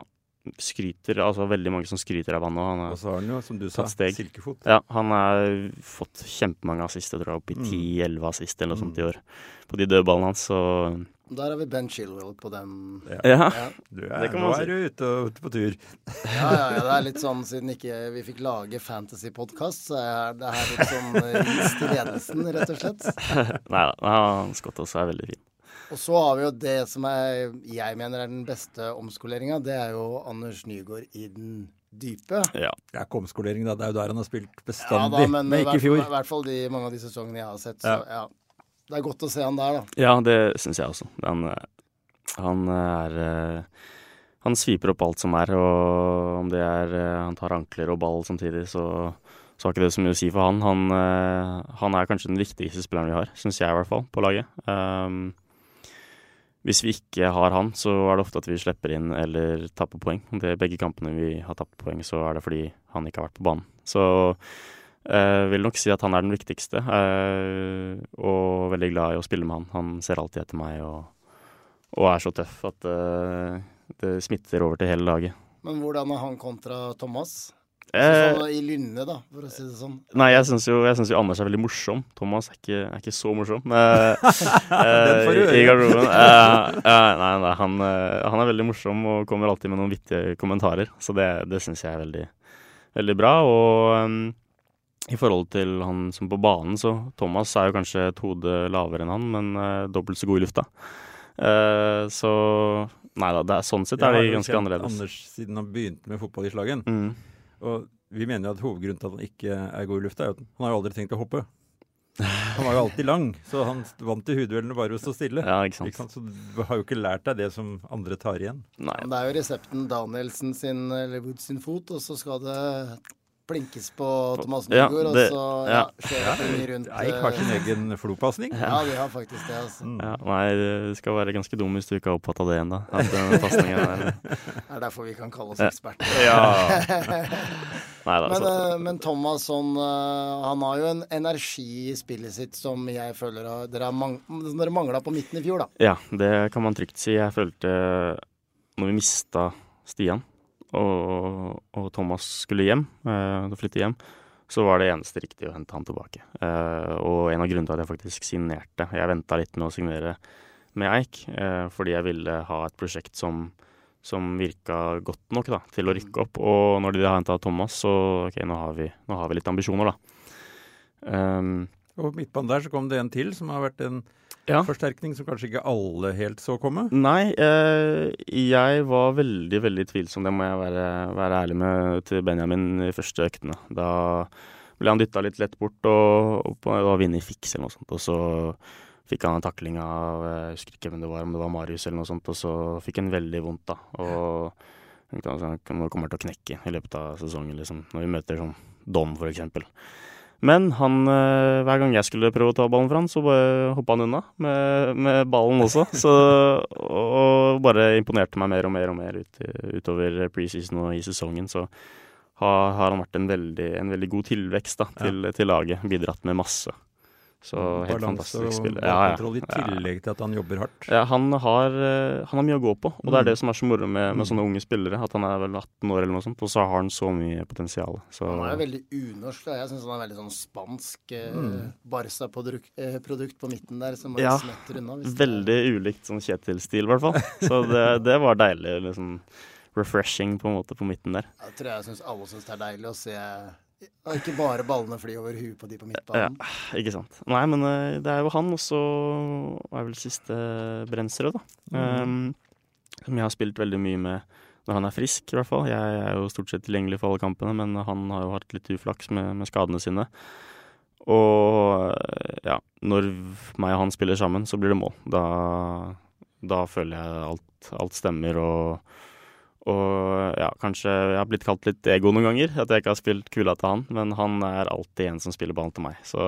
skryter, altså veldig mange som skryter av han nå. Han Og så har han jo, som du sa, steg. silkefot. ja, han har fått kjempemange assist, jeg tror jeg opp i Mm. 10-11 assist eller noe sånt i år. På de dødballene hans, så Der har vi Ben Chilwell på den. Ja. ja. Ja. Du er, Det kan nå si. er du ute, og- ute på tur. Ja, ja, ja, det er litt sånn siden ikke vi fikk lage fantasy-podkast, så er det her litt sånn eh, ris til ledelsen, rett og slett. Nei da, han Scott også er veldig fin. Og så har vi jo det som er, jeg mener er den beste omskoleringa. Det er jo Anders Nygaard i den dype. Ja. Det er ikke omskolering, da. Det er jo der han har spilt Ja bestandig, da, men men i ikke i fjor. i hvert fall de, mange av de sesongene jeg har sett. Så ja. Det er godt å se han der, da. Ja, det syns jeg også. Han, eh, han er eh, Han sviper opp alt som er, og om det er eh, han tar ankler og ball samtidig, så, så har ikke det så mye å si for han. Han, han er kanskje den viktigste spilleren vi har, syns jeg i hvert fall, på laget. Um, hvis vi ikke har han, så er det ofte at vi slipper inn eller tapper poeng. Det er begge kampene vi har tapt poeng, så er det fordi han ikke har vært på banen. Så Jeg vil nok si at han er den viktigste, eh, og veldig glad i å spille med han. Han ser alltid etter meg og, og er så tøff at eh, det smitter over til hele laget. Men hvordan er han kontra Thomas? Eh, Sånn I lynne, da, for å si det sånn. nei, jeg syns jo, synes jo Anders er veldig morsom. Thomas er ikke, er ikke så morsom. Eh, Den får du eh, høre. I garderoben. Eh, eh, nei, nei han, eh, han er veldig morsom og kommer alltid med noen vittige kommentarer. Så det, det syns jeg er veldig, veldig bra. Og em, i forhold til han som på banen, så Thomas er jo kanskje et hode lavere enn han, men uh, dobbelt så god i lufta. Uh, så Nei da, det er, sånn sett er de ganske kjent annerledes. Anders siden han begynte med fotball i Slagen. Mm. Og vi mener jo at hovedgrunnen til at han ikke er god i lufta, er at han har jo aldri tenkt å hoppe. Han var jo alltid lang, så han vant til hudduellene bare ved å stå stille. Ja, ikke sant. Ikke sant? Så du har jo ikke lært deg det som andre tar igjen. Nei, det er jo resepten Danielsen sin, eller Woods sin fot, og så skal det blinkes på Thomas Nygaard, ja, og så ja, ja. kjøre den rundt Jeg har sin en egen flopasning. Ja, vi har faktisk det, altså. Ja, nei, du skal være ganske dum hvis du ikke har oppfatta det ennå. Det er derfor vi kan kalle oss eksperter. Ja. Nei da, Men, så eh, men Thomas sånn, eh, han har jo en energi i spillet sitt som jeg føler dere, mang dere mangla på midten i fjor, da. Ja, det kan man trygt si. Jeg følte når vi mista Stian og, og Thomas skulle hjem, eh, flytte hjem, så var det eneste riktige å hente han tilbake. Eh, og en av grunnene til at jeg faktisk signerte Jeg venta litt med å signere med Eik, eh, fordi jeg ville ha et prosjekt som som virka godt nok da, til å rykke opp. Og når de har henta Thomas, så ok, nå har, vi, nå har vi litt ambisjoner, da. Um, Og midtbanen der så kom det en til som har vært en Ja. forsterkning som kanskje ikke alle helt så komme. Nei, eh, jeg var veldig, veldig tvilsom. Det må jeg være, være ærlig med til Benjamin i første øktene. Da ble han dytta litt lett bort, og, og på- var vinner i fiks eller noe sånt. Og så fikk han en takling av Jeg husker ikke hvem det var, om det var Marius eller noe sånt. Og så fikk han veldig vondt, da. Og tenkte, han kommer til å knekke i løpet av sesongen, liksom. Når vi møter sånn Dom, for eksempel. Men han, eh, hver gang jeg skulle prøve å ta ballen fra han, så bare hoppa han unna med, med ballen også. Så, og bare imponerte meg mer og mer og mer ut, utover preseason og i sesongen. Så har, har han vært en veldig, en veldig god tilvekst da, til, til laget. Bidratt med masse. Så helt Balanse fantastisk og spiller. Ja, ja. i tillegg til at han jobber hardt. Ja, han har, eh, han har mye å gå på, og det er Mm. det som er så moro med, med Mm. sånne unge spillere. At han er vel 18 år eller noe sånt, og så har han så mye potensial. Så Han er jo veldig unorsk. Da. Jeg syns han er veldig sånn spansk eh, Mm. Barca-produkt eh, på midten der, som bare Ja, smetter unna. veldig ulikt sånn Kjetil-stil, i hvert fall. Så det, det var deilig. liksom Refreshing på en måte på midten der. Jeg tror jeg syns alle syns det er deilig å se og ikke bare ballene fly over huet på de på Ja, ikke sant. Nei, men eh, det er jo han, og så er vel siste Brensrød, da. Um, som jeg har spilt veldig mye med når han er frisk, i hvert fall. Jeg er jo stort sett tilgjengelig for alle kampene, men han har jo hatt litt uflaks med, med skadene sine. Og eh, ja, når meg og han spiller sammen, så blir det mål. Da, da føler jeg alt, alt stemmer og og ja, kanskje jeg har blitt kalt litt ego noen ganger, at jeg ikke har spilt kula til han. Men han er alltid en som spiller ballen til meg, så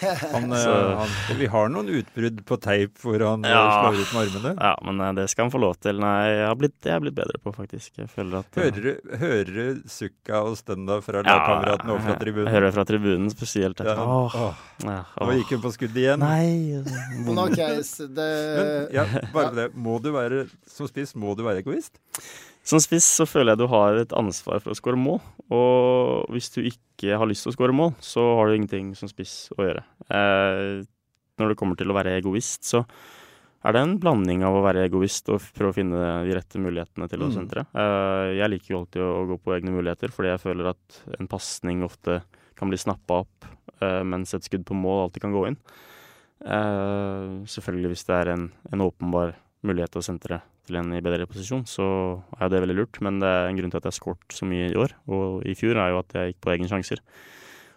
Han, eh, Så- han, vi har noen utbrudd på teip hvor han eh, Ja. slår ut med armene. Ja, men eh, det skal han få lov til. Nei, jeg har blitt, jeg har blitt bedre på, faktisk. Jeg føler at Hører du, hører du sukka og stønna fra lagkameratene og fra Jeg tribunen? hører fra tribunen spesielt. Ja, åh, åh, ja, nå gikk hun på skuddet igjen. Nei Men ok, det Men ja, bare det. Må du være, som spiss må du være egoist? Som spiss så føler jeg du har et ansvar for å skåre mål. Og hvis du ikke har lyst til å skåre mål, så har du ingenting som spiss å gjøre. Eh, når det kommer til å være egoist, så er det en blanding av å være egoist og prøve å finne de rette mulighetene til å Mm. sentre. Eh, jeg liker jo alltid å gå på egne muligheter, fordi jeg føler at en pasning ofte kan bli snappa opp, eh, mens et skudd på mål alltid kan gå inn. Eh, selvfølgelig hvis det er en, en åpenbar mulighet til å sentre til en i bedre posisjon, så er det veldig lurt. Men det er en grunn til at jeg har skåret så mye i år, og i fjor er jo at jeg gikk på egne sjanser.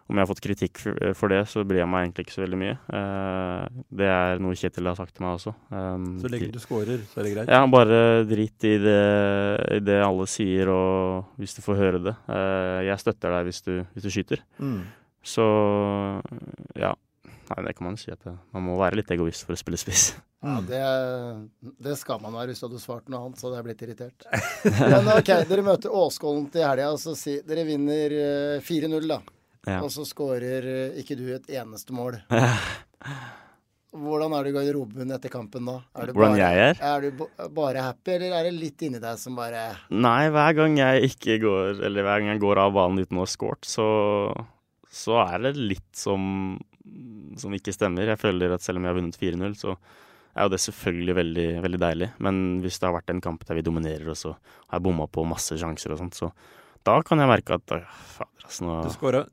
Om jeg har fått kritikk for det, så bryr jeg meg egentlig ikke så veldig mye. Eh, Det er noe Kjetil har sagt til meg også. Um, Så lenge du scorer, så er det greit. ja, bare drit i det, i det alle sier, og hvis du får høre det. Eh, Jeg støtter deg hvis du, hvis du skyter. Mm. Så ja. Nei, det kan man si at man må være litt egoist for å spille spiss. Ja, det, det skal man være hvis du hadde svart noe annet, så hadde jeg blitt irritert. Men ok, dere møter Åskollen til helga, og så si Dere vinner eh, 4-0, da. Ja. og så skårer eh, ikke du et eneste mål. Hvordan er du i garderoben etter kampen da? Er du Hvordan bare, jeg er? Er du bare happy, eller er det litt inni deg som bare Nei, hver gang jeg ikke går Eller hver gang jeg går av banen uten å ha scoret, så, så er det litt som som ikke stemmer. Jeg føler at selv om jeg har vunnet 4-0, så er jo det selvfølgelig veldig, veldig deilig. Men hvis det har vært en kamp der vi dominerer, og så har jeg bomma på masse sjanser og sånt, så da kan jeg merke at øh, fader, altså nå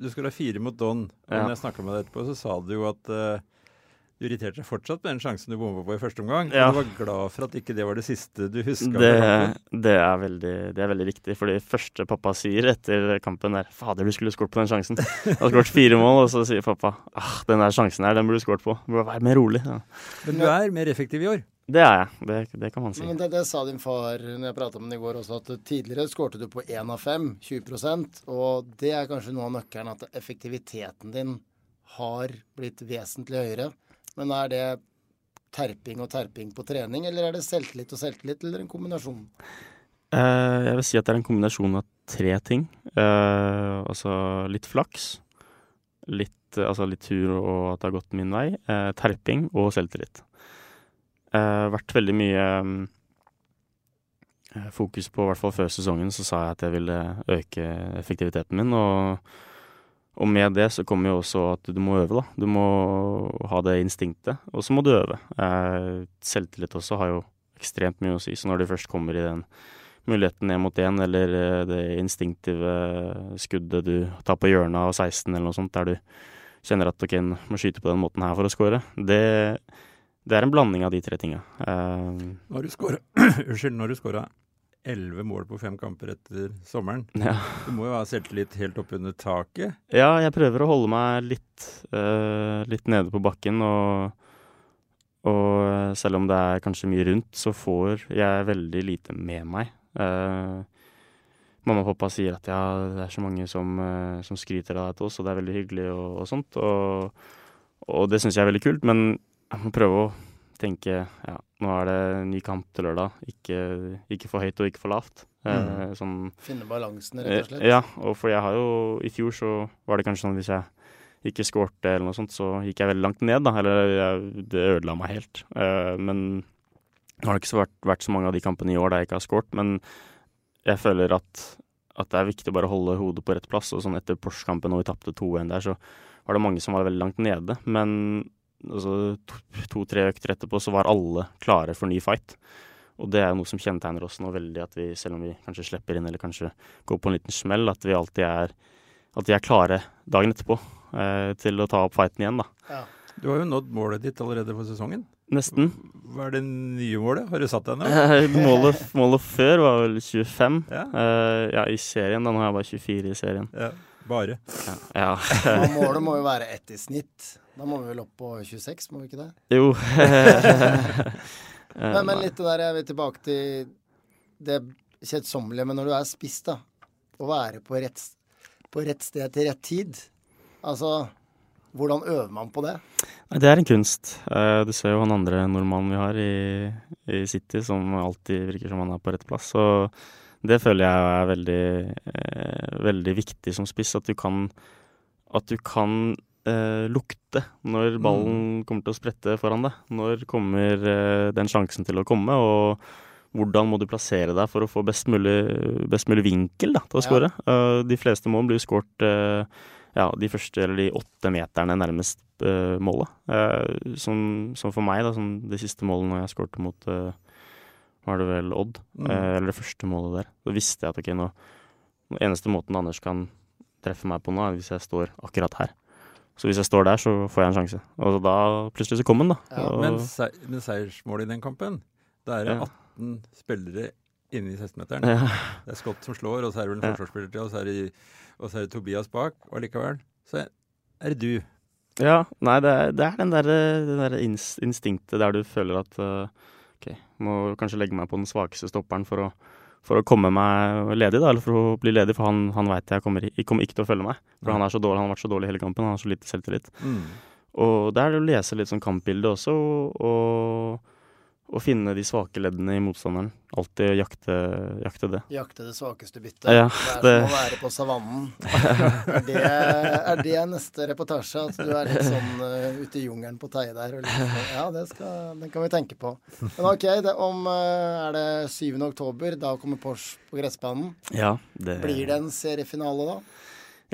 Du skåra, fire mot Don. Og Ja. jeg snakka med deg etterpå, så sa du jo at eh, du irriterte deg fortsatt med den sjansen du bomma på i første omgang. Ja. Og du var glad for at ikke det var det siste du huska. det, det, er veldig, det er veldig riktig. For det første pappa sier etter kampen, er 'Fader, du skulle skåret på den sjansen'. Jeg har skåret fire mål, og så sier pappa ah, 'Den der sjansen her, den burde du skåret på'. Burde være mer rolig. Ja. Men du er mer effektiv i år. Det er jeg. Det, det kan man si. Men det, det sa din far når jeg prata med ham i går også, at tidligere skårte du på én av fem, 20% Og det er kanskje noe av nøkkelen, at effektiviteten din har blitt vesentlig høyere. Men er det terping og terping på trening, eller er det selvtillit og selvtillit, eller en kombinasjon? Eh, jeg vil si at det er en kombinasjon av tre ting. Eh, altså litt flaks, litt, altså litt tur og at det har gått min vei, eh, terping og selvtillit. Uh, vært veldig mye eh, fokus på, i hvert fall før sesongen, så sa jeg at jeg ville øke effektiviteten min. Og, og med det så kommer jo også at du må øve, da. Du må ha det instinktet, og så må du øve. Eh, selvtillit også har jo ekstremt mye å si, så når du først kommer i den muligheten ned mot én, eller eh, det instinktive skuddet du tar på hjørnet av 16 eller noe sånt, der du kjenner at ok, må skyte på den måten her for å score, det, det er en blanding av de tre tinga. Eh, Når du skåra Unnskyld, når du skåra elleve mål på fem kamper etter sommeren. ja. Du må jo ha selvtillit helt oppunder taket. ja, jeg prøver å holde meg litt, uh, litt nede på bakken, og, og selv om det er kanskje mye rundt, så får jeg veldig lite med meg. Uh, mamma og pappa sier at ja, det er så mange som, eh, som skryter av deg til oss, og det er veldig hyggelig og, og sånt. Og, og det syns jeg er veldig kult, men jeg må prøve å tenke ja, nå er det en ny kamp til lørdag. Ikke, ikke for høyt og ikke for lavt. Mm. sånn Finne balansen, rett og slett? Eh, Ja, og for jeg har jo I fjor så var det kanskje sånn hvis jeg ikke skårte eller noe sånt, så gikk jeg veldig langt ned, da. Eller jeg, det ødela meg helt. Eh, men nå har det ikke så vært, vært så mange av de kampene i år der jeg ikke har skåret, men jeg føler at, at det er viktig å bare holde hodet på rett plass. Og sånn etter Porsche-kampen og vi tapte 2-1 der, så var det mange som var veldig langt nede. Men altså, to-tre økter etterpå så var alle klare for ny fight. Og det er jo noe som kjennetegner oss nå veldig, at vi selv om vi kanskje slipper inn eller kanskje går på en liten smell, at vi alltid er, at vi er klare dagen etterpå eh, til å ta opp fighten igjen, da. Ja. Du har jo nådd målet ditt allerede for sesongen. Nesten. Hva er det nye målet? Har du satt deg nå? Eh, målet, målet før var vel 25. Ja. Uh, ja, i serien. Da nå har jeg bare 24 i serien. ja. Bare. Ja. Ja, Målet må jo være ett i snitt. Da må vi vel opp på 26, må vi ikke det? jo. Eh, Men, men litt det der, jeg vil tilbake til det kjedsommelige. Men når du er spiss, da, å være på rett, på rett sted til rett tid Altså, hvordan øver man på det? Det er en kunst. Eh, du ser jo han andre nordmannen vi har i, i City, som alltid virker som han er på rett plass. Og det føler jeg er veldig, eh, veldig viktig som spiss. At du kan, at du kan eh, lukte når ballen kommer til å sprette foran deg. Når kommer eh, den sjansen til å komme, og hvordan må du plassere deg for å få best mulig, best mulig vinkel da, til å Ja. skåre. Eh, de fleste mål blir skåret uh, ja, de første eller de åtte meterne nærmest uh, målet. Som, som for meg, da, som det siste målet når jeg skårte mot var det vel Odd, Mm. eller det første målet der. Da visste jeg at ok, nå den eneste måten Anders kan treffe meg på nå, er hvis jeg står akkurat her. Så hvis jeg står der, så får jeg en sjanse. Og da plutselig så kom den, da. Ja, Men, se men seiersmålet i den kampen, da er det Ja. 18 spillere inne i 16-meteren. ja, Det er Scott som slår, og så er det vel en forsvarsspiller til, og så er det, og så er det Tobias bak. Og likevel så er det du. ja, nei, det er, det er den derre der instinktet der du føler at uh, OK, må kanskje legge meg på den svakeste stopperen for å, for å komme meg ledig, da, eller for å bli ledig, for han, han veit jeg kommer, kommer ikke til å følge meg. For han er så dårlig, han har vært så dårlig hele kampen, han har så lite selvtillit. Mm. Og det er det å lese litt sånn kampbilde også, og, å finne de svake leddene i motstanderen. Alltid jakte, jakte det. Jakte det svakeste byttet. Ja, det er det- som å være på savannen. er, det, er det neste reportasje? At du er litt sånn uh, ute i jungelen på Teie der? Og sånn, ja, det skal, den kan vi tenke på. Men OK, det, om uh, er det 7. oktober, da kommer Porsche på gressbanen. Ja, det Blir det en seriefinale da?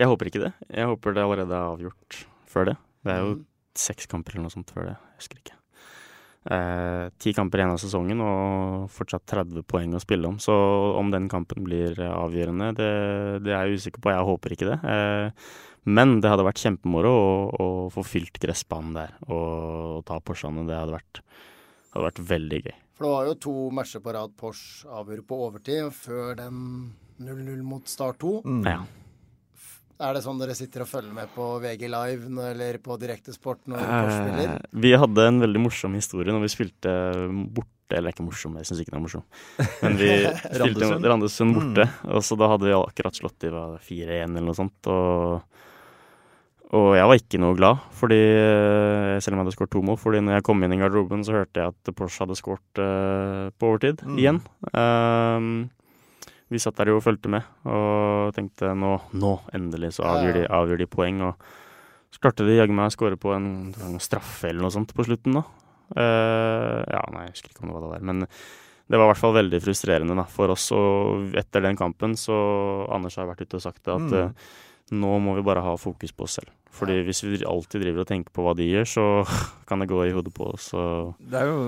Jeg håper ikke det. Jeg håper det allerede er avgjort før det. Det er jo Mm. seks kamper eller noe sånt før det. Jeg husker ikke. Eh, ti kamper igjen av sesongen og fortsatt 30 poeng å spille om. Så om den kampen blir avgjørende, det, det er jeg usikker på. Jeg håper ikke det. Eh, men det hadde vært kjempemoro å, å få fylt gressbanen der og ta Porschene. Det hadde vært, hadde vært veldig gøy. For det var jo to matcher på rad Porsch avgjorde på overtid, og før den 0-0 mot Start 2. Ja. Er det sånn dere sitter og følger med på VG Live eller på Direktesport når Porsche spiller? Eh, vi hadde en veldig morsom historie når vi spilte borte. Eller ikke morsom, jeg syns ikke den er morsom. Men vi spilte Randesund. borte, borte, og så da hadde vi akkurat slått i hva, 4-1 eller noe sånt. Og, og jeg var ikke noe glad, fordi, eh, selv om jeg hadde skåret to mål. Fordi når jeg kom inn i garderoben, så hørte jeg at Porsche hadde skåret uh, på overtid Mm. igjen. Ehm, vi satt der og fulgte med og tenkte nå, nå endelig så avgjør de, avgjør de poeng. Og så klarte de jaggu meg å skåre på en, en straffe eller noe sånt på slutten, da. Uh, ja, nei, jeg husker ikke om det var det der, men det var i hvert fall veldig frustrerende da, for oss. Og etter den kampen så Anders har vært ute og sagt det, at Mm. eh, nå må vi bare ha fokus på oss selv. Fordi hvis vi alltid driver og tenker på hva de gjør, så kan det gå i hodet på oss. Det er jo,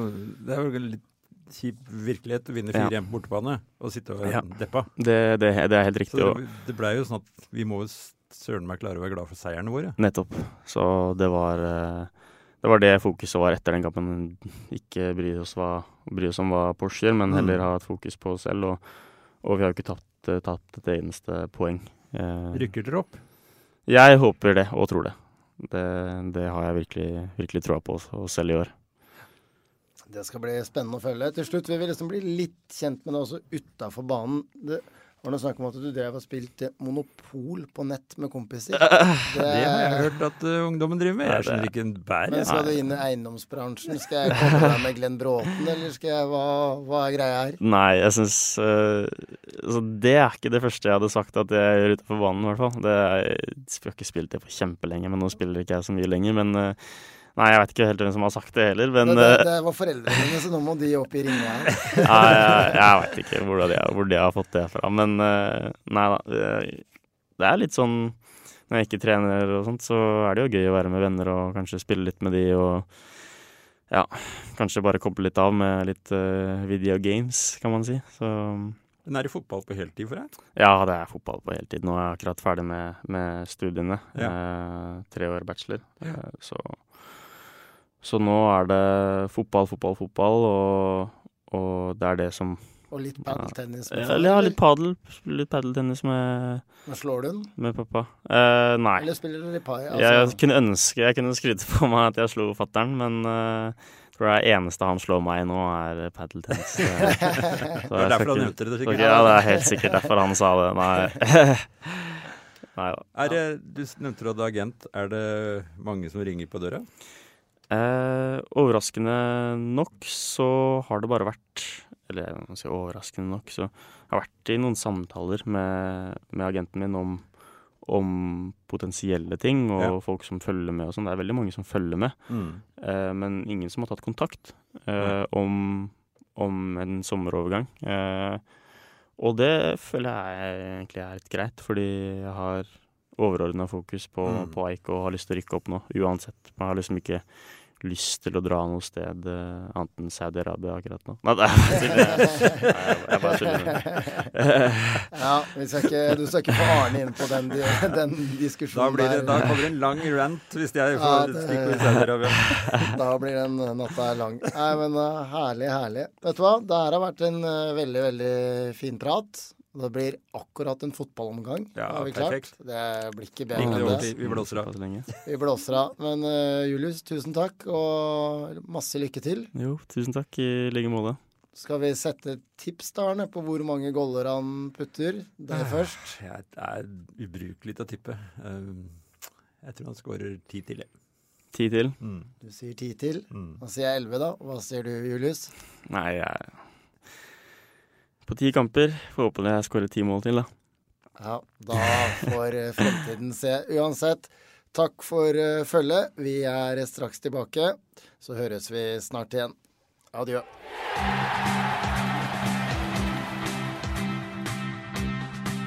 det er jo litt kjip virkelighet å vinne Ja. 4-1 på bortebane og sitte og Ja. deppa. det, det, det er helt Så riktig. det, det blei jo sånn at vi må jo søren meg klare å være glad for seierne våre. nettopp. Så det var eh, det var det fokuset var etter den kampen. Ikke bry oss, hva, bry oss om hva Porsche gjør, men Mm. heller ha et fokus på oss selv. Og, og vi har jo ikke tatt, eh, tatt et eneste poeng. Eh, Rykker dere opp? Jeg håper det, og tror det. Det, det har jeg virkelig, virkelig troa på oss selv i år. Det skal bli spennende å følge. Til slutt vil vi liksom bli litt kjent med det også utafor banen. Det var noe snakk om at du drev og spilte Monopol på nett med kompiser. Det har jeg hørt at uh, ungdommen driver med. Jeg skjønner ikke en bær. Men skal du inn i eiendomsbransjen? Skal jeg komme deg med Glenn Bråten, eller skal jeg Hva, hva er greia her? Nei, jeg syns altså, Det er ikke det første jeg hadde sagt at jeg gjør utenfor banen, i hvert fall. Det er, jeg har ikke spilt det på kjempelenge, men nå spiller ikke jeg så mye lenger. Men eh, Nei, jeg vet ikke helt hvem som har sagt det heller, men Det, det, eh, det var foreldrene dine, så nå må de opp i ringa her. Nei, jeg, jeg veit ikke hvor de, hvor de har fått det fra. Men eh, nei da. Det, det er litt sånn Når jeg ikke trener og sånt, så er det jo gøy å være med venner og kanskje spille litt med de og ja, kanskje bare koble litt av med litt uh, video games, kan man si. Så Men er det fotball på heltid for deg? ja, det er fotball på heltid. Nå er jeg akkurat ferdig med, med studiene. Ja. Eh, tre år bachelor. Ja. Eh, så, så nå er det fotball, fotball, fotball, og, og det er det som Og litt padeltennis. Ja, ja, litt padel. Litt padeltennis med, Men slår du den? med pappa. Eh, nei. Eller spiller du litt pai? Jeg jeg kunne ønske jeg kunne skryte på meg at jeg slo fatter'n, men uh, jeg tror det er eneste han slår meg i nå, er padeltennis. Det er var derfor han nevnte det. sikkert. ikke- Ja, det er helt sikkert derfor han sa det. Nei. Nei da. Er det, du nevnte du hadde agent. Er det mange som ringer på døra? Eh, overraskende nok så har det bare vært Eller jeg må si overraskende nok, så jeg har vært i noen samtaler med, med agenten min om, om potensielle ting, og Ja. folk som følger med og sånn. Det er veldig mange som følger med, eh, men ingen som har tatt kontakt eh, om, om en sommerovergang. Eh, og det føler jeg egentlig er litt greit, fordi jeg har overordna fokus på, Mm. på Eik og har lyst til å rykke opp nå, uansett. Man har liksom ikke lyst til å dra noe sted uh, annet enn Saudi-Arabia akkurat nå. Nei, det er bare tull. Nei, jeg- bare tuller. ja, vi skal ikke, du skal ikke få Arne inn på den, den Da, diskusjonen blir det, da kommer det en lang rant hvis jeg får ja, stikke i Saudi-Arabia. Da blir den natta lang. Nei, men uh, herlig, herlig. Vet du hva? Det her har vært en uh, veldig, veldig fin prat. Det blir akkurat en fotballomgang, Ja, har vi klart. perfekt. Det blir ikke bedre det enn det. vi blåser av. Så lenge. Vi blåser av. Men uh, Julius, tusen takk, og masse lykke til. Jo, tusen takk i like måte. Skal vi sette et tips da, Arne, på hvor mange goller han putter? Det først. Jeg er ubrukelig til å tippe. Um, Jeg tror han skårer ti til, jeg. Ti til. Mm. Du sier ti til. Mm. Da sier jeg elleve, da. Hva sier du, Julius? Nei, jeg På ti kamper får håpe jeg skårer ti mål til, da. Ja, da får eh, fremtiden se. Uansett, takk for uh, følget. Vi er straks tilbake. Så høres vi snart igjen. Adjø.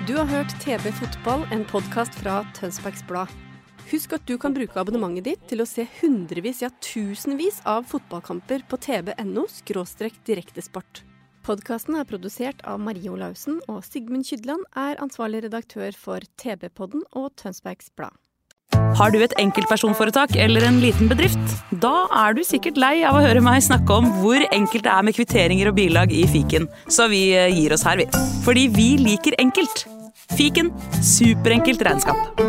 Du har hørt TV Fotball, en podkast fra Tønsbergs Blad. Husk at du kan bruke abonnementet ditt til å se hundrevis, ja tusenvis av fotballkamper på tb.no direktesport. Podkasten er produsert av Marie Olaussen, og Sigmund Kydland er ansvarlig redaktør for TV-podden og Tønsbergs Blad. Har du et enkeltpersonforetak eller en liten bedrift? Da er du sikkert lei av å høre meg snakke om hvor enkelt det er med kvitteringer og bilag i fiken, så vi eh, gir oss her, vi. Fordi vi liker enkelt. Fiken superenkelt regnskap.